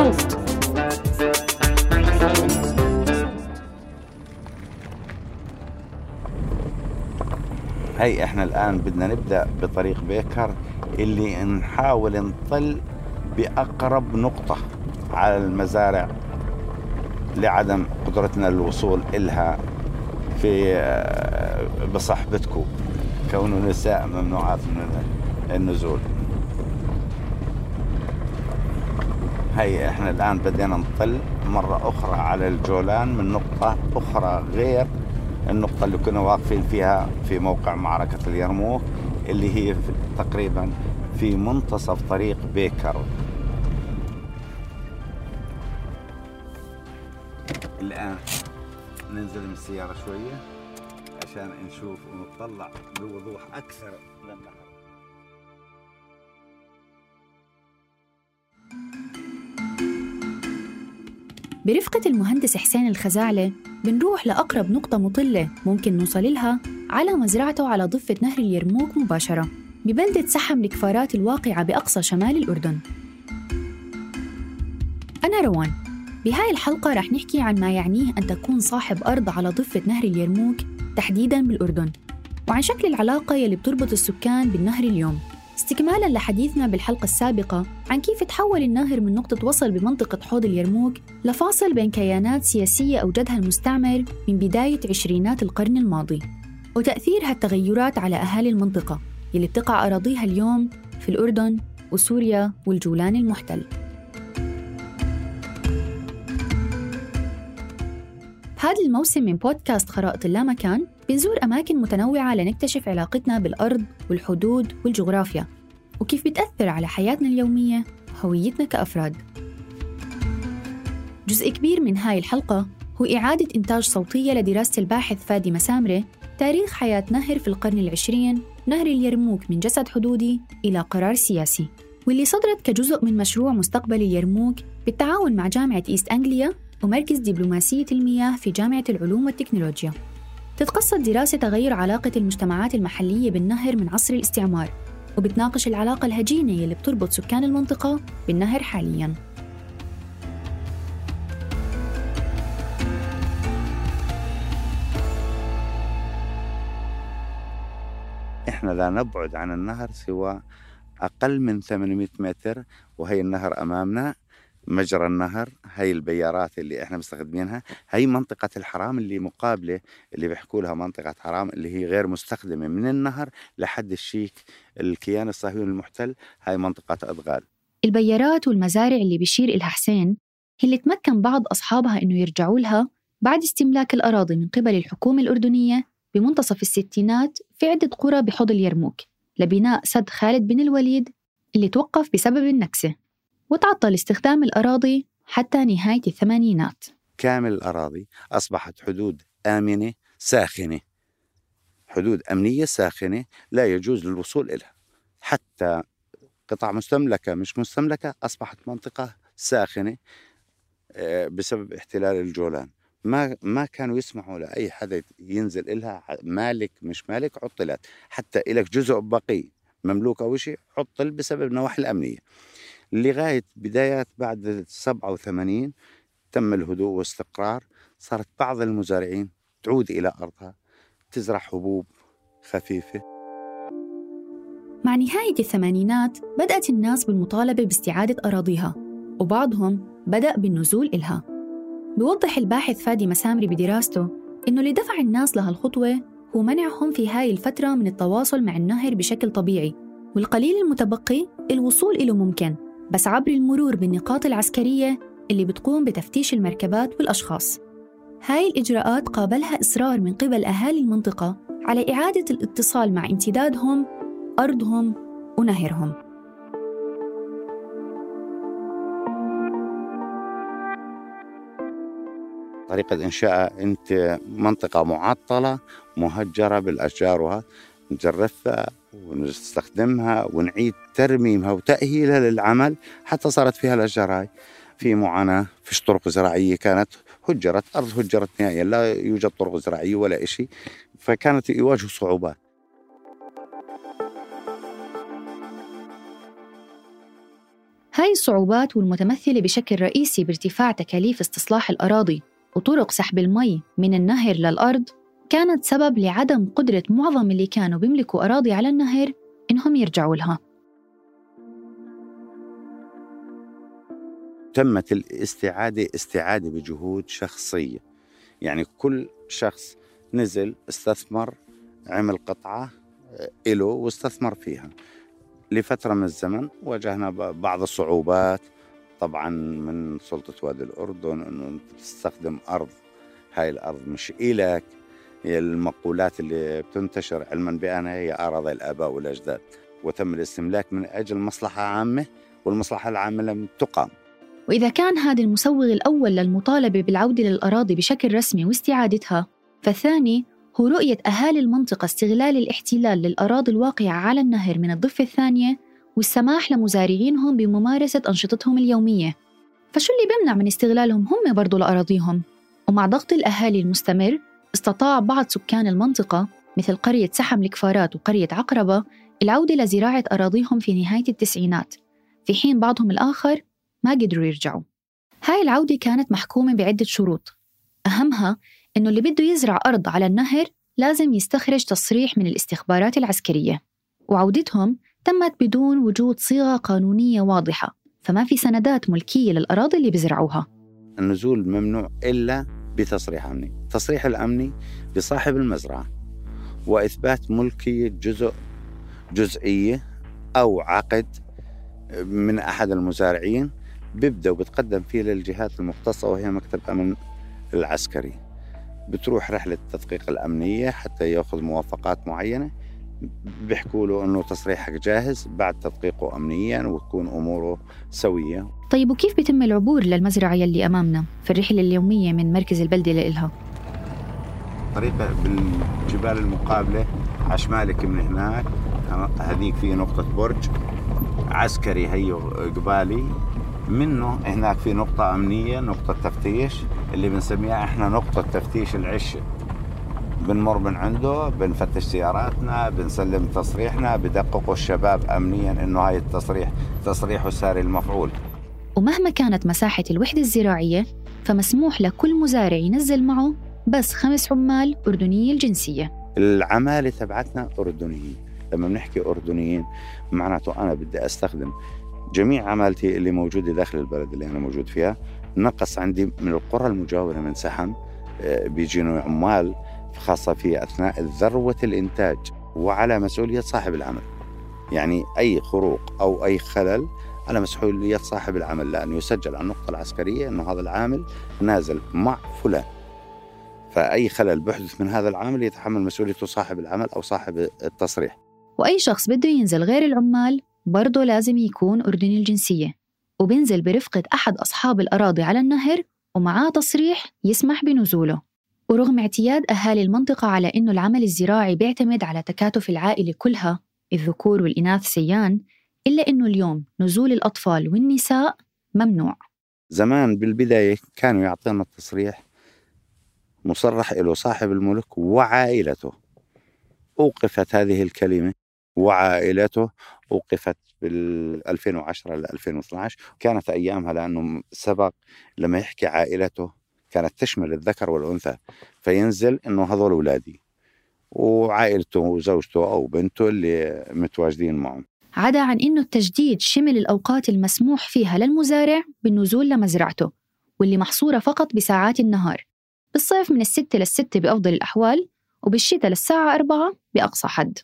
صوت هي إحنا الآن بدنا نبدأ بطريق بيكر اللي نحاول نطل بأقرب نقطة على المزارع لعدم قدرتنا للوصول إلها في آه، بصحبتكم. كون النساء ممنوعات من النزول. هي إحنا الآن بدينا نطل مرة أخرى على الجولان من نقطة أخرى غير النقطة اللي كنا واقفين فيها في موقع معركة اليرموك اللي هي تقريبا في منتصف طريق بيكر. الآن ننزل من السيارة شوية عشان نشوف ونطلع بوضوح أكثر للنهر برفقة المهندس حسين الخزاعلة بنروح لأقرب نقطة مطلة ممكن نوصل لها على مزرعته على ضفة نهر اليرموك مباشرة ببلدة سحم الكفارات الواقعة بأقصى شمال الأردن. أنا روان. بهاي الحلقة رح نحكي عن ما يعنيه أن تكون صاحب أرض على ضفة نهر اليرموك تحديداً بالأردن وعن شكل العلاقة يلي بتربط السكان بالنهر اليوم. استكمالا لحديثنا بالحلقة السابقة عن كيف تحول النهر من نقطة وصل بمنطقة حوض اليرموك لفاصل بين كيانات سياسية أوجدها المستعمر من بداية عشرينات القرن الماضي. وتأثير هالتغيرات على أهالي المنطقة يلي بتقع أراضيها اليوم في الأردن وسوريا والجولان المحتل. بهذا الموسم من بودكاست خرائط اللامكان بنزور أماكن متنوعة لنكتشف علاقتنا بالأرض والحدود والجغرافيا وكيف بتأثر على حياتنا اليومية وهويتنا كأفراد. جزء كبير من هاي الحلقة هو إعادة إنتاج صوتية لدراسة الباحث فادي مسامرة تاريخ حياة نهر في القرن العشرين نهر اليرموك من جسد حدودي إلى قرار سياسي. واللي صدرت كجزء من مشروع مستقبل اليرموك بالتعاون مع جامعة إيست أنجليا ومركز دبلوماسية المياه في جامعة العلوم والتكنولوجيا. تتقصد دراسة تغير علاقة المجتمعات المحلية بالنهر من عصر الاستعمار وبتناقش العلاقة الهجينة اللي بتربط سكان المنطقة بالنهر حالياً. إحنا لا نبعد عن النهر سوى أقل من 800 متر وهي النهر أمامنا. مجرى النهر هاي البيارات اللي إحنا مستخدمينها هاي منطقة الحرام اللي مقابلة اللي بيحكوا لها منطقة حرام اللي هي غير مستخدمة من النهر لحد الشيك الكيان الصهيوني المحتل هاي منطقة أدغال. البيارات والمزارع اللي بيشير إلها حسين هي اللي تمكن بعض أصحابها إنه يرجعوا لها بعد استملاك الأراضي من قبل الحكومة الأردنية بمنتصف الستينات في عدة قرى بحوض اليرموك لبناء سد خالد بن الوليد اللي توقف بسبب النكسة. وتعطل استخدام الأراضي حتى نهاية الثمانينات. كامل الأراضي أصبحت حدود آمنة ساخنة. حدود أمنية ساخنة لا يجوز للوصول إليها. حتى قطع مستملكة مش مستملكة أصبحت منطقة ساخنة آه، بسبب احتلال الجولان. ما ما كانوا يسمحوا لأي حدا ينزل إلها مالك مش مالك عطلت. حتى إلك جزء بقي مملوك أو شيء عطل بسبب النواحي الأمنية. لغاية بدايات بعد 87 تم الهدوء واستقرار صارت بعض المزارعين تعود إلى أرضها تزرع حبوب خفيفة. مع نهاية الثمانينات بدأت الناس بالمطالبة باستعادة أراضيها وبعضهم بدأ بالنزول إلها. بيوضح الباحث فادي مسامري بدراسته إنه اللي دفع الناس لهالخطوة هو منعهم في هاي الفترة من التواصل مع النهر بشكل طبيعي والقليل المتبقي الوصول إله ممكن. بس عبر المرور بالنقاط العسكرية اللي بتقوم بتفتيش المركبات والأشخاص. هاي الإجراءات قابلها إصرار من قبل أهالي المنطقة على إعادة الاتصال مع امتدادهم أرضهم ونهرهم. طريقة إنشاء أنت منطقة معطلة مهجرة بالأشجار نجرفها ونستخدمها ونعيد ترميمها وتأهيلها للعمل حتى صارت فيها الأشجار. هاي في معاناة فيش طرق زراعية كانت هجرت أرض هجرت نهائيا لا يوجد طرق زراعية ولا شيء فكانت يواجهوا صعوبات. هاي الصعوبات والمتمثلة بشكل رئيسي بارتفاع تكاليف استصلاح الأراضي وطرق سحب المي من النهر للأرض كانت سبب لعدم قدرة معظم اللي كانوا بيملكوا أراضي على النهر إنهم يرجعوا لها. تمت الاستعادة استعادة بجهود شخصية. يعني كل شخص نزل استثمر عمل قطعة آه، إله واستثمر فيها. لفترة من الزمن واجهنا بعض الصعوبات طبعا من سلطة وادي الأردن أنه أنت تستخدم أرض هاي الأرض مش إلك. المقولات اللي بتنتشر علما بأنها هي أراضي الآباء والأجداد وتم الاستملاك من أجل مصلحة عامة والمصلحة العامة لم تقام وإذا كان هذا المسوغ الأول للمطالبة بالعودة للأراضي بشكل رسمي واستعادتها فالثاني هو رؤية أهالي المنطقة استغلال الاحتلال للأراضي الواقعة على النهر من الضفة الثانية والسماح لمزارعينهم بممارسة أنشطتهم اليومية فشو اللي بيمنع من استغلالهم هم برضو لأراضيهم؟ ومع ضغط الأهالي المستمر استطاع بعض سكان المنطقة مثل قرية سحم الكفارات وقرية عقربة العودة لزراعة أراضيهم في نهاية التسعينات. في حين بعضهم الآخر ما قدروا يرجعوا. هاي العودة كانت محكومة بعدة شروط. أهمها إنه اللي بده يزرع أرض على النهر لازم يستخرج تصريح من الاستخبارات العسكرية. وعودتهم تمت بدون وجود صيغة قانونية واضحة فما في سندات ملكية للأراضي اللي بيزرعوها النزول ممنوع إلا بتصريح أمني. التصريح الأمني لصاحب المزرعة. وإثبات ملكية جزء جزئية أو عقد من أحد المزارعين بيبدأ وبتقدم فيه للجهات المختصة وهي مكتب أمن العسكري. بتروح رحلة التدقيق الأمنية حتى يأخذ موافقات معينة. بيحكوا له إنه تصريحك جاهز بعد تدقيقه امنيا وتكون أموره سوية. طيب وكيف بيتم العبور للمزرعة يلي أمامنا في الرحلة اليومية من مركز البلدة لإلها؟ طريقة بالجبال المقابلة على شمالك من هناك هذيك في نقطة برج عسكري هيو قبالي منه هناك في نقطة أمنية نقطة تفتيش اللي بنسميها إحنا نقطة تفتيش العشة بنمر من عنده بنفتش سياراتنا بنسلم تصريحنا بدققوا الشباب أمنيا إنه هاي التصريح تصريح ساري المفعول. ومهما كانت مساحة الوحدة الزراعية فمسموح لكل مزارع ينزل معه بس خمس عمال أردنيي الجنسية. العمالة تبعتنا أردنيين. لما بنحكي أردنيين معناته أنا بدي أستخدم جميع عمالتي اللي موجودة داخل البلد اللي أنا موجود فيها. نقص عندي من القرى المجاورة من سحم آه، بيجينوا عمال خاصة في أثناء ذروة الإنتاج وعلى مسؤولية صاحب العمل. يعني أي خروق أو أي خلل على مسؤولية صاحب العمل لأنه يسجل على النقطة العسكرية أنه هذا العامل نازل مع فلان. فأي خلل بحدث من هذا العامل يتحمل مسؤوليته صاحب العمل أو صاحب التصريح. وأي شخص بده ينزل غير العمال برضه لازم يكون أردني الجنسية. وبينزل برفقة أحد أصحاب الأراضي على النهر ومعاه تصريح يسمح بنزوله. ورغم اعتياد أهالي المنطقة على أنه العمل الزراعي بيعتمد على تكاتف العائلة كلها الذكور والإناث سيان إلا أنه اليوم نزول الأطفال والنساء ممنوع. زمان بالبداية كانوا يعطينا التصريح مصرح له صاحب الملك وعائلته. أوقفت هذه الكلمة وعائلته أوقفت بال 2010 ل 2012 كانت أيامها لأنه سبق لما يحكي عائلته كانت تشمل الذكر والأنثى فينزل إنه هذول أولادي وعائلته وزوجته أو بنته اللي متواجدين معهم. عدا عن إنه التجديد شمل الأوقات المسموح فيها للمزارع بالنزول لمزرعته واللي محصورة فقط بساعات النهار. بالصيف من الستة للستة بأفضل الأحوال وبالشتاء للساعة أربعة بأقصى حد.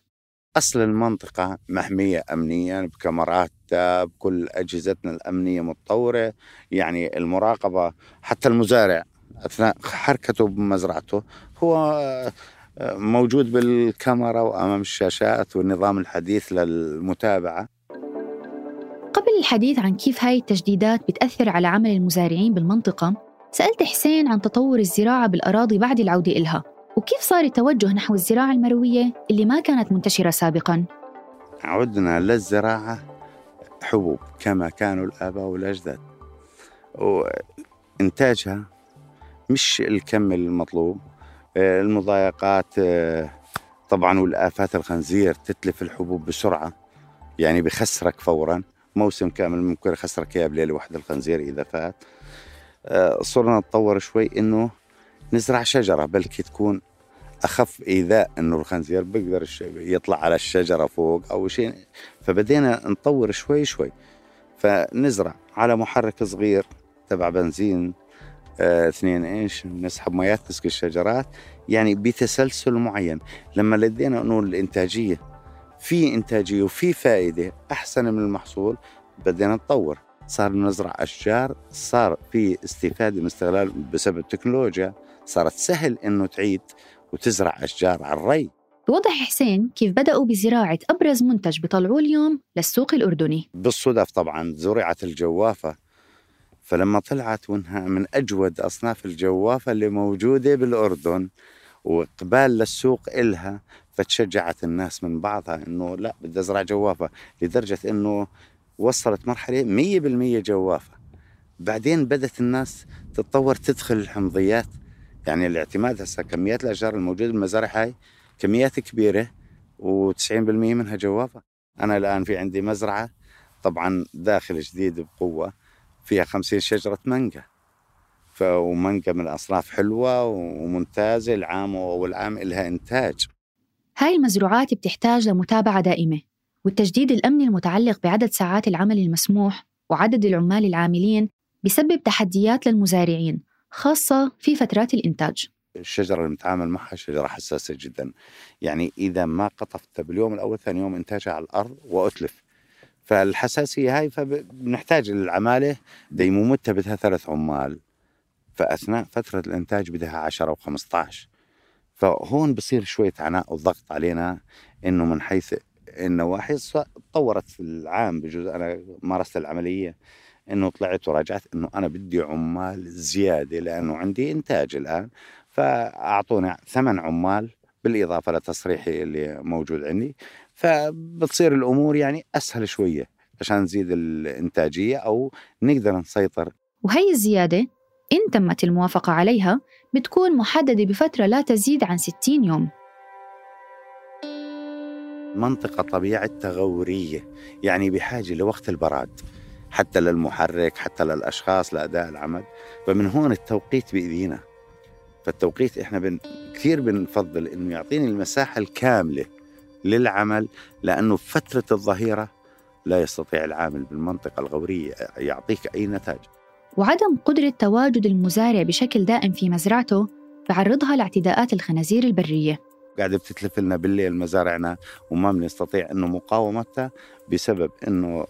أصل المنطقة محمية أمنيا بكاميرات بكل أجهزتنا الأمنية متطورة يعني المراقبة حتى المزارع أثناء حركته بمزرعته هو آه، موجود بالكاميرا وأمام الشاشات والنظام الحديث للمتابعة قبل الحديث عن كيف هاي التجديدات بتأثر على عمل المزارعين بالمنطقة سألت حسين عن تطور الزراعة بالأراضي بعد العودة إلها وكيف صار التوجه نحو الزراعة المروية اللي ما كانت منتشرة سابقاً؟ عدنا للزراعة حبوب كما كانوا الآباء والأجداد وإنتاجها مش الكم المطلوب. المضايقات طبعا والآفات الخنزير تتلف الحبوب بسرعة يعني بخسرك فورا. موسم كامل ممكن يخسرك إياه بليلة واحدة الخنزير إذا فات. آه، صرنا نتطور شوي إنه نزرع شجرة بلكي تكون أخف إيذاء إنه الخنزير بيقدر يطلع على الشجرة فوق أو شيء. فبدينا نطور شوي شوي. فنزرع على محرك صغير تبع بنزين آه اثنين إيش نسحب ميات نسقي الشجرات. يعني بتسلسل معين. لما لدينا انه الإنتاجية في إنتاجية وفي فائدة أحسن من المحصول بدينا نتطور. صار نزرع أشجار صار في استفادة من استغلال بسبب التكنولوجيا. صارت سهل إنه تعيد وتزرع أشجار على الري. بوضح حسين كيف بدأوا بزراعة أبرز منتج بيطلعوه اليوم للسوق الأردني. بالصدف طبعا زرعت الجوافة. فلما طلعت وانها من أجود أصناف الجوافة اللي موجودة بالأردن وإقبال للسوق إلها فتشجعت الناس من بعضها إنه لا بدي أزرع جوافة لدرجة إنه وصلت مية بالمية جوافة. بعدين بدأت الناس تتطور تدخل الحمضيات. يعني الاعتماد هسه كميات الأشجار الموجودة بالمزارع هاي كميات كبيرة و90% منها جوافة. أنا الآن في عندي مزرعة طبعا داخل جديد بقوة فيها 50 شجرة مانجا. ومانجا من الأصناف حلوة وممتازة العام والعام لها إنتاج. هاي المزروعات بتحتاج لمتابعة دائمة والتجديد الأمني المتعلق بعدد ساعات العمل المسموح وعدد العمال العاملين بسبب تحديات للمزارعين خاصة في فترات الإنتاج. الشجرة اللي بنتعامل معها شجرة حساسة جدا. يعني إذا ما قطفتها باليوم الأول ثاني يوم إنتاجها على الأرض وأتلف. فالحساسية هاي فبنحتاج العمالة ديمومتها بدها ثلاث عمال فأثناء فترة الإنتاج بدها 10 و15 فهون بصير شوية عناء وضغط علينا إنه من حيث النواحي تطورت في العام بجزء أنا مارست العملية إنه طلعت وراجعت إنه أنا بدي عمال زيادة لأنه عندي إنتاج الآن فاعطوني ثمان عمال بالإضافة لتصريحي اللي موجود عندي. فبتصير الأمور يعني أسهل شوية عشان نزيد الإنتاجية أو نقدر نسيطر. وهي الزيادة إن تمت الموافقة عليها بتكون محددة بفترة لا تزيد عن 60 يوم. منطقة طبيعة تغورية يعني بحاجة لوقت البراد حتى للمحرك حتى للأشخاص لأداء العمل. فمن هون التوقيت بإيدينا. فالتوقيت إحنا بن كثير بنفضل إنه يعطيني المساحة الكاملة للعمل لأنه فترة الظهيرة لا يستطيع العامل بالمنطقة الغورية يعطيك أي نتاج وعدم قدرة تواجد المزارع بشكل دائم في مزرعته بعرضها لاعتداءات الخنازير البرية. قاعدة بتتلف لنا بالليل مزارعنا وما بنستطيع إنه مقاومتها بسبب إنه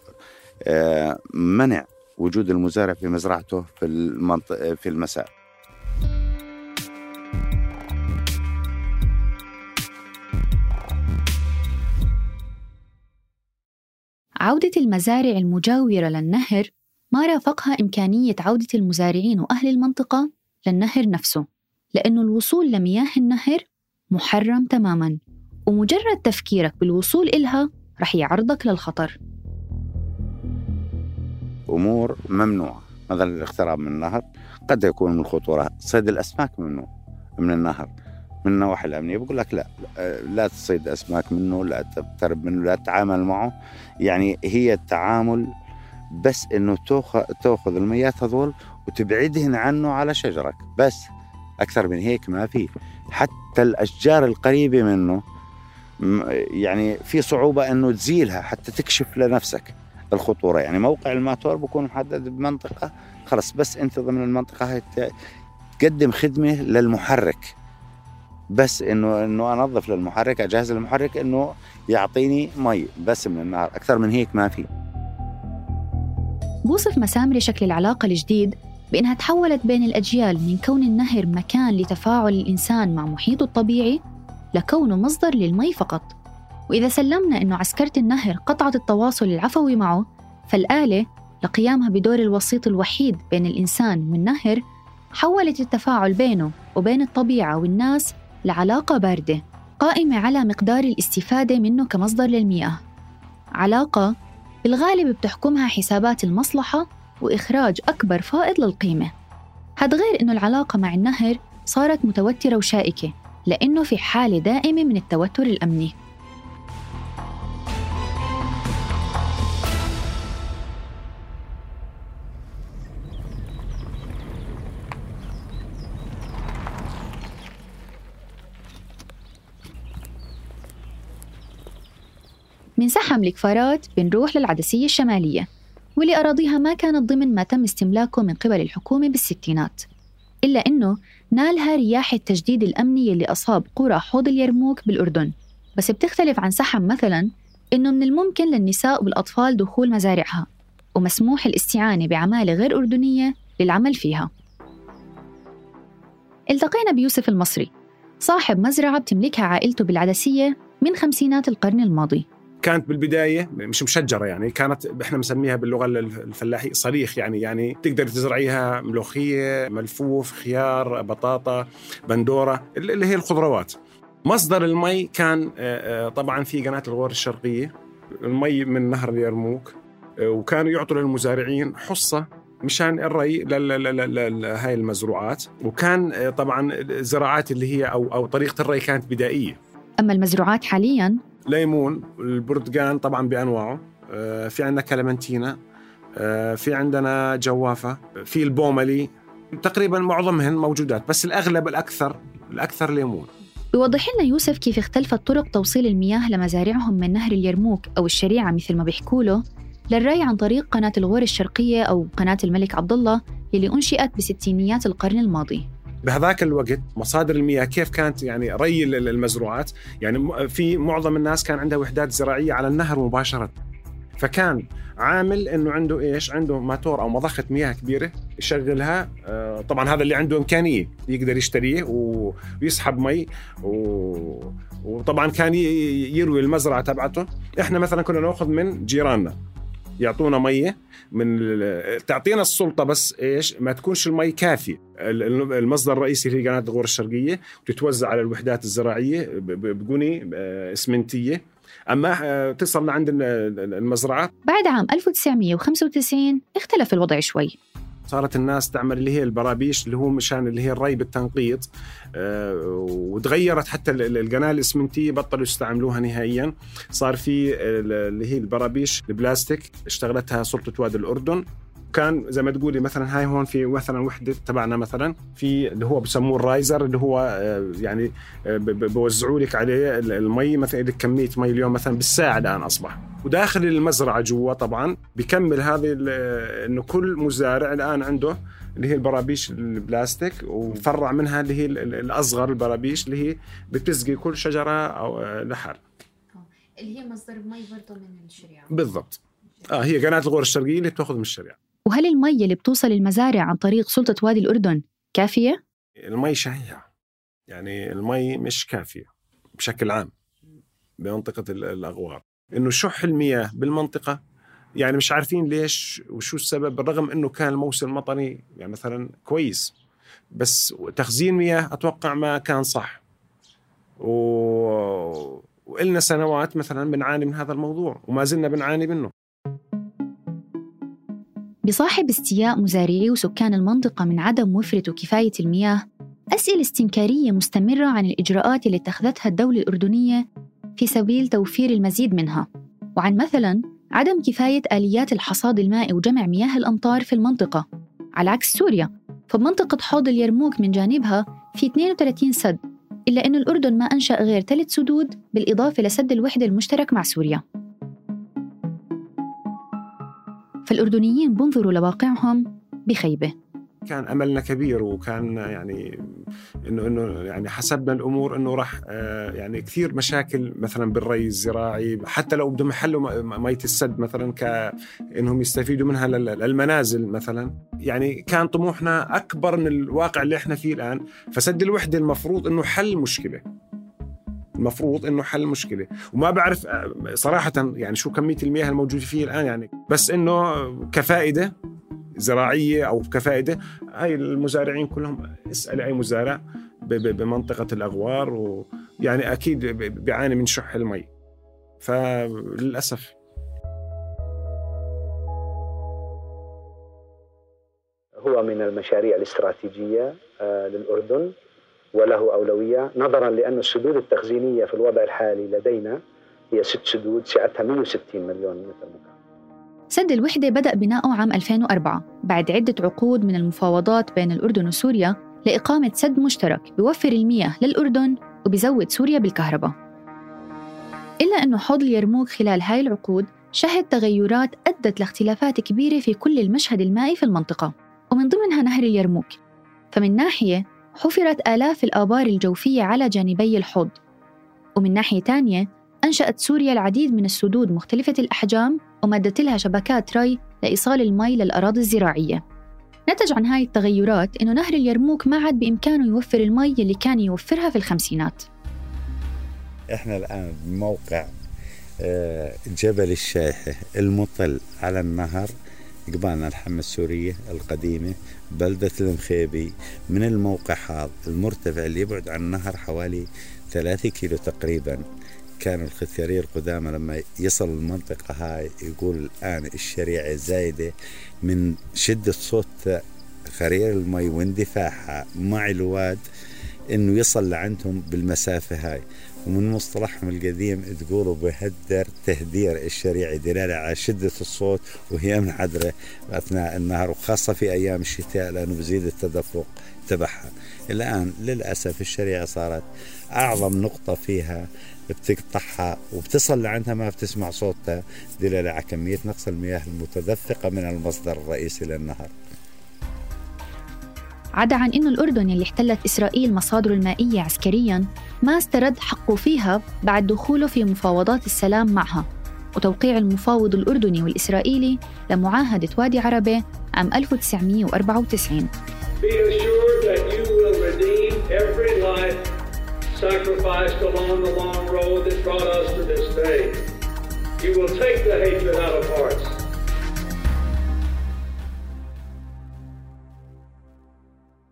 آه، منع وجود المزارع في مزرعته في المنطقة في المساء. عودة المزارع المجاورة للنهر ما رافقها إمكانية عودة المزارعين وأهل المنطقة للنهر نفسه لأنه الوصول لمياه النهر محرم تماما ومجرد تفكيرك بالوصول إلها رح يعرضك للخطر. أمور ممنوعة مثلا الاقتراب من النهر قد يكون من الخطورة صيد الأسماك ممنوع من النهر. من النواحي الأمنية. بقول لك لا لا تصيد أسماك منه لا تقترب منه لا تتعامل معه. يعني هي التعامل بس إنه تاخذ تأخذ المياه هذول وتبعدهن عنه على شجرك. بس أكثر من هيك ما في. حتى الأشجار القريبة منه يعني في صعوبة إنه تزيلها حتى تكشف لنفسك الخطورة. يعني موقع الماتور بكون محدد بمنطقة خلص بس انت ضمن المنطقة هاي تقدم خدمة للمحرك. بس انه إنه أنظف للمحرك أجهز المحرك إنه يعطيني مي بس من النهار أكثر من هيك ما في. بوصف مسامري شكل العلاقة الجديد بأنها تحولت بين الأجيال من كون النهر مكان لتفاعل الإنسان مع محيطه الطبيعي لكونه مصدر للمي فقط. وإذا سلمنا أنه عسكرة النهر قطعت التواصل العفوي معه فالآلة لقيامها بدور الوسيط الوحيد بين الإنسان والنهر حولت التفاعل بينه وبين الطبيعة والناس لعلاقة باردة قائمة على مقدار الاستفادة منه كمصدر للمياه. علاقة بالغالب بتحكمها حسابات المصلحة وإخراج أكبر فائض للقيمة. هاد غير إنه العلاقة مع النهر صارت متوترة وشائكة لأنه في حالة دائمة من التوتر الأمني. من سحم الكفارات بنروح للعدسية الشمالية واللي أراضيها ما كانت ضمن ما تم استملاكه من قبل الحكومة بالستينات إلا أنه نالها رياح التجديد الأمني اللي أصاب قرى حوض اليرموك بالأردن. بس بتختلف عن سحم مثلا إنه من الممكن للنساء والأطفال دخول مزارعها ومسموح الاستعانة بعمالة غير أردنية للعمل فيها. التقينا بيوسف المصري صاحب مزرعة بتملكها عائلته بالعدسية من خمسينات القرن الماضي. كانت بالبداية مش مشجرة يعني كانت إحنا بنسميها باللغة الفلاحيه صريخ يعني يعني تقدر تزرعيها ملوخية ملفوف خيار بطاطا بندورة اللي هي الخضروات. مصدر المي كان آه، آه، طبعا في قناة الغور الشرقية المي من نهر اليرموك آه، وكانوا يعطوا للمزارعين حصة مشان الري لهاي المزروعات. وكان طبعا الزراعات اللي هي أو أو طريقة الري كانت بدائية. أما المزروعات حاليا ليمون البرتقال طبعا بأنواعه. آه، في عندنا كلمنتينا آه، في عندنا جوافة. في البوملي. تقريبا معظمهن موجودات بس الأغلب الأكثر الأكثر ليمون. بيوضح لنا يوسف كيف اختلفت طرق توصيل المياه لمزارعهم من نهر اليرموك أو الشريعة مثل ما بيحكوا له للري عن طريق قناة الغور الشرقية أو قناة الملك عبد الله اللي أنشئت بستينيات القرن الماضي. بهذاك الوقت مصادر المياه كيف كانت يعني ري المزروعات؟ يعني في معظم الناس كان عندها وحدات زراعية على النهر مباشرة. فكان عامل إنه عنده إيش؟ عنده ماتور أو مضخة مياه كبيرة يشغلها. آه، طبعا هذا اللي عنده إمكانية يقدر يشتريه ويسحب مي و... وطبعا كان يروي المزرعة تبعته. إحنا مثلا كنا نأخذ من جيراننا. يعطونا مية من تعطينا السلطة بس إيش؟ ما تكونش المي كافية. المصدر الرئيسي هي قناة الغور الشرقية وتتوزع على الوحدات الزراعية بقني آه، إسمنتية. أما آه، تصل لعند المزرعة. بعد عام 1995 اختلف الوضع شوي. صارت الناس تعمل اللي هي البرابيش اللي هو مشان اللي هي الري بالتنقيط آه، وتغيرت حتى القناة الاسمنتيه بطلوا يستعملوها نهائيا. صار في اللي هي البرابيش البلاستيك اشتغلتها سلطة وادي الأردن. كان زي ما تقولي مثلا هاي هون في مثلا وحدة تبعنا مثلا في اللي هو بسموه ال riser اللي هو آه، يعني آه، بوزعوا لك عليه المي مثلا كمية مي اليوم مثلا بالساعة الآن أصبح. وداخل المزرعة جوا طبعا بكمل هذه إنه كل مزارع الآن عنده اللي هي البرابيش البلاستيك وفرع منها اللي هي الأصغر البرابيش اللي هي بتسقي كل شجرة أو آه، لحال. اللي هي مصدر مي برضه من الشريعة. بالضبط. آه هي قناة الغور الشرقية اللي بتأخذ من الشريعة. وهل المي اللي بتوصل المزارع عن طريق سلطة وادي الأردن كافية؟ المي شهية. يعني المي مش كافية بشكل عام بمنطقة الأغوار. إنه شح المياه بالمنطقة؟ يعني مش عارفين ليش وشو السبب بالرغم إنه كان الموسم المطري يعني مثلا كويس. بس تخزين مياه أتوقع ما كان صح. و... وإلنا سنوات مثلا بنعاني من هذا الموضوع وما زلنا بنعاني منه. بصاحب استياء مزارعي وسكان المنطقة من عدم وفرة وكفاية المياه أسئلة استنكارية مستمرة عن الإجراءات اللي اتخذتها الدولة الأردنية في سبيل توفير المزيد منها. وعن مثلا عدم كفاية آليات الحصاد المائي وجمع مياه الأمطار في المنطقة. على عكس سوريا فبمنطقة حوض اليرموك من جانبها في 32 سد إلا أن الأردن ما أنشأ غير ثلاث سدود بالإضافة لسد الوحدة المشترك مع سوريا. فالأردنيين بنظروا لواقعهم بخيبة. كان أملنا كبير وكان يعني إنه إنه يعني حسبنا الأمور إنه راح آه، يعني كثير مشاكل مثلا بالري الزراعي حتى لو بدهم يحلوا مية السد مثلا كانهم يستفيدوا منها للمنازل مثلا. يعني كان طموحنا أكبر من الواقع اللي إحنا فيه الآن. فسد الوحدة المفروض إنه حل مشكلة. المفروض إنه حل المشكلة وما بعرف آه، صراحة يعني شو كمية المياه الموجودة فيه الآن يعني. بس إنه كفائدة زراعية أو كفائدة. هاي المزارعين كلهم اسأل أي مزارع بمنطقة الأغوار ويعني أكيد بيعاني من شح المي. فللأسف. هو من المشاريع الاستراتيجية آه، للأردن وله أولوية. نظرا لأن السدود التخزينية في الوضع الحالي لدينا هي ست سدود سعتها 160 مليون متر مكعب. سد الوحدة بدأ بناؤه عام 2004 بعد عدة عقود من المفاوضات بين الأردن وسوريا لإقامة سد مشترك بيوفر المياه للأردن وبيزود سوريا بالكهرباء. إلا أنه حوض اليرموك خلال هاي العقود شهد تغيرات أدت لاختلافات كبيرة في كل المشهد المائي في المنطقة ومن ضمنها نهر اليرموك. فمن ناحية حفرت آلاف الآبار الجوفية على جانبي الحوض ومن ناحية تانية أنشأت سوريا العديد من السدود مختلفة الأحجام ومدت لها شبكات ري لإيصال المي للأراضي الزراعية. نتج عن هاي التغيرات إنه نهر اليرموك ما عاد بإمكانه يوفر المي اللي كان يوفرها في الخمسينات. إحنا الآن بموقع آه، جبل الشايحة المطل على النهر قبالنا الحمى السورية القديمة بلدة المخيبي من الموقع هذا المرتفع اللي يبعد عن النهر حوالي ثلاثة كيلو تقريبا. كانوا الختيارية القدامى لما يصل المنطقة هاي يقول الآن الشريعة زايدة من شدة صوت خرير المي واندفاعها مع الواد إنه يصل لعندهم بالمسافة هاي. ومن مصطلحهم القديم تقولوا بهدر تهدير الشريعة دلالة على شدة الصوت وهي منحدرة أثناء النهار وخاصة في أيام الشتاء لأنه بزيد التدفق تبعها. الآن للأسف الشريعة صارت أعظم نقطة فيها بتقطعها وبتصل لعندها ما بتسمع صوتها دلالة على كمية نقص المياه المتدفقة من المصدر الرئيسي للنهر عدا عن أنه الأردن اللي احتلت إسرائيل مصادره المائية عسكرياً ما استرد حقه فيها بعد دخوله في مفاوضات السلام معها. وتوقيع المفاوض الأردني والإسرائيلي لمعاهدة وادي عربة عام 1994 sacrificed along the long road that brought us to this day. You will take the hatred out of hearts.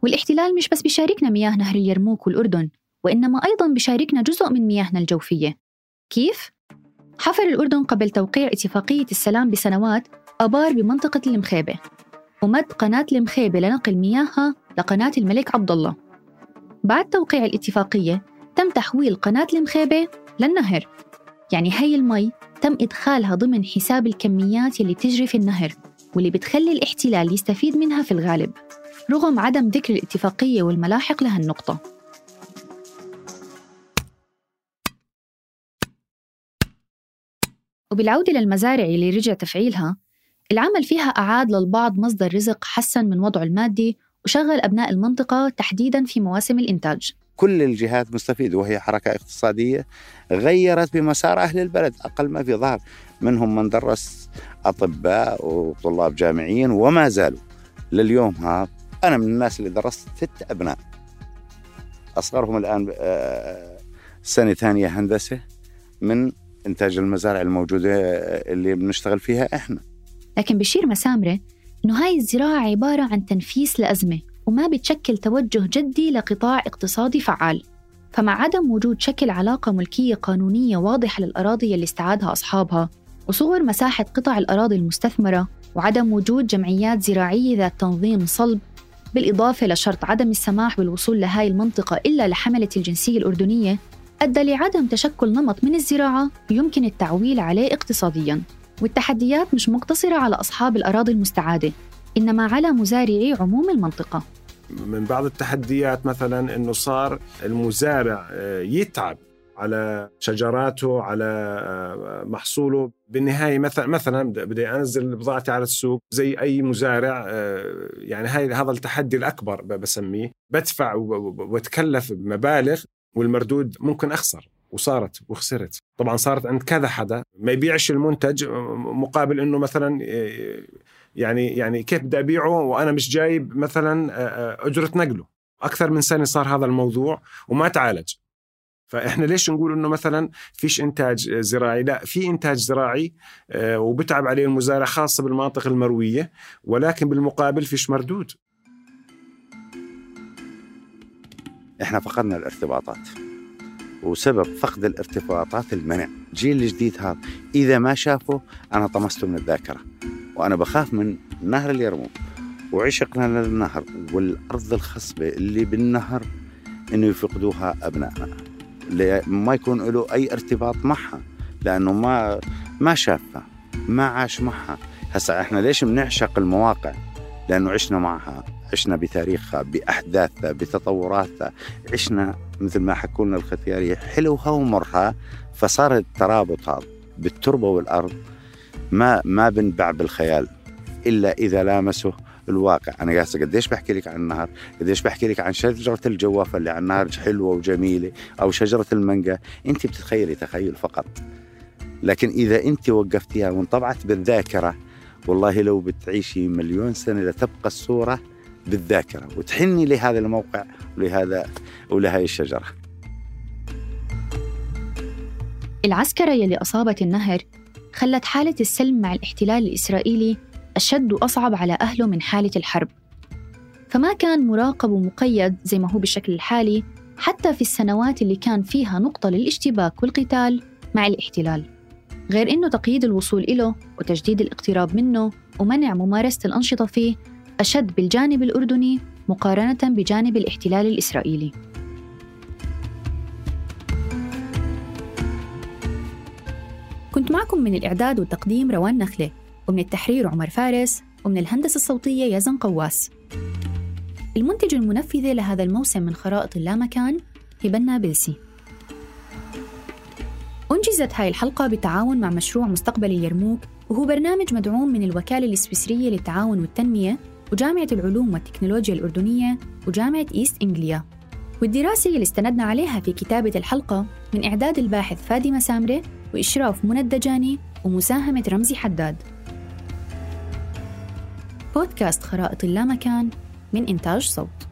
والاحتلال مش بس بيشاركنا مياه نهر اليرموك والأردن وإنما أيضا بيشاركنا جزء من مياهنا الجوفية كيف؟ حفر الأردن قبل توقيع اتفاقية السلام بسنوات أبار بمنطقة المخيبة ومد قناة المخيبة لنقل مياهها لقناة الملك عبد الله بعد توقيع الاتفاقية تم تحويل قناة المخيبة للنهر. يعني هي المي تم إدخالها ضمن حساب الكميات يلي تجري في النهر واللي بتخلي الاحتلال يستفيد منها في الغالب رغم عدم ذكر الاتفاقية والملاحق لها النقطة. وبالعودة للمزارع اللي رجع تفعيلها العمل فيها أعاد للبعض مصدر رزق حسن من وضعه المادي وشغل أبناء المنطقة تحديدا في مواسم الإنتاج. كل الجهات مستفيدة وهي حركة اقتصادية غيرت بمسار أهل البلد أقل ما في ظهر. منهم من درس أطباء وطلاب جامعيين وما زالوا. لليوم هذا أنا من الناس اللي درست ست أبناء. أصغرهم الآن آه، سنة ثانية هندسة من إنتاج المزارع الموجودة آه، اللي بنشتغل فيها إحنا. لكن بشير مسامرة إنه هاي الزراعة عبارة عن تنفيس لأزمة. وما بتشكل توجه جدي لقطاع اقتصادي فعال. فمع عدم وجود شكل علاقة ملكية قانونية واضحة للأراضي اللي استعادها أصحابها وصغر مساحة قطع الأراضي المستثمرة وعدم وجود جمعيات زراعية ذات تنظيم صلب بالإضافة لشرط عدم السماح بالوصول لهاي المنطقة إلا لحملة الجنسية الأردنية أدى لعدم تشكل نمط من الزراعة يمكن التعويل عليه اقتصادياً. والتحديات مش مقتصرة على أصحاب الأراضي المستعادة. إنما على مزارعي عموم المنطقة. من بعض التحديات مثلا أنه صار المزارع آه، يتعب على شجراته على آه، محصوله. بالنهاية مثلا مثلا بدي أنزل بضاعتي على السوق زي أي مزارع آه، يعني هاي هذا التحدي الأكبر بسميه. بدفع وأتكلف بمبالغ والمردود ممكن أخسر وصارت وخسرت. طبعا صارت عند كذا حدا. ما يبيعش المنتج مقابل إنه مثلا يعني يعني كيف بدي أبيعه وأنا مش جايب مثلا أجرة نقله أكثر من سنة صار هذا الموضوع وما تعالج. فإحنا ليش نقول إنه مثلا فيش إنتاج زراعي؟ لا في إنتاج زراعي وبتعب عليه المزارع خاصة بالمناطق المروية ولكن بالمقابل فيش مردود. إحنا فقدنا الارتباطات وسبب فقد الارتباطات المنع. الجيل الجديد هذا إذا ما شافه أنا طمسته من الذاكرة. وأنا بخاف من نهر اليرموك وعشقنا للنهر والأرض الخصبة اللي بالنهر إنه يفقدوها أبنائنا ما يكون له أي ارتباط معها لأنه ما ما شافها ما عاش معها. هسا إحنا ليش بنعشق المواقع؟ لأنه عشنا معها عشنا بتاريخها بأحداثها بتطوراتها. عشنا مثل ما حكوا لنا الختيارية حلوها ومرها فصار الترابط هذا بالتربة والأرض ما ما بنبع بالخيال إلا إذا لامسه الواقع. أنا قاعد قديش بحكي لك عن النهر؟ قديش بحكي لك عن شجرة الجوافه اللي على النهر حلوة وجميلة أو شجرة المانجا؟ أنت بتتخيلي تخيل فقط. لكن إذا أنت وقفتيها وانطبعت بالذاكرة والله لو بتعيشي مليون سنة لتبقى الصورة بالذاكرة وتحني لهذا الموقع ولهذا ولهي الشجرة. العسكرة يلي أصابت النهر خلت حالة السلم مع الاحتلال الإسرائيلي أشد وأصعب على أهله من حالة الحرب. فما كان مراقب ومقيد زي ما هو بالشكل الحالي حتى في السنوات اللي كان فيها نقطة للاشتباك والقتال مع الاحتلال. غير إنه تقييد الوصول إله وتجديد الاقتراب منه ومنع ممارسة الأنشطة فيه أشد بالجانب الأردني مقارنة بجانب الاحتلال الإسرائيلي. كنت معكم من الإعداد والتقديم روان نخلة ومن التحرير عمر فارس ومن الهندسة الصوتية يزن قواس. المنتج المنفذة لهذا الموسم من خرائط اللامكان هبة نابلسي. أنجزت هاي الحلقة بالتعاون مع مشروع مستقبل اليرموك وهو برنامج مدعوم من الوكالة السويسرية للتعاون والتنمية وجامعة العلوم والتكنولوجيا الأردنية وجامعة إيست إنجليا والدراسة اللي استندنا عليها في كتابة الحلقة من إعداد الباحث فادي مسامرة وإشراف منى الدجاني ومساهمة رمزي حداد. بودكاست خرائط اللامكان من إنتاج صوت.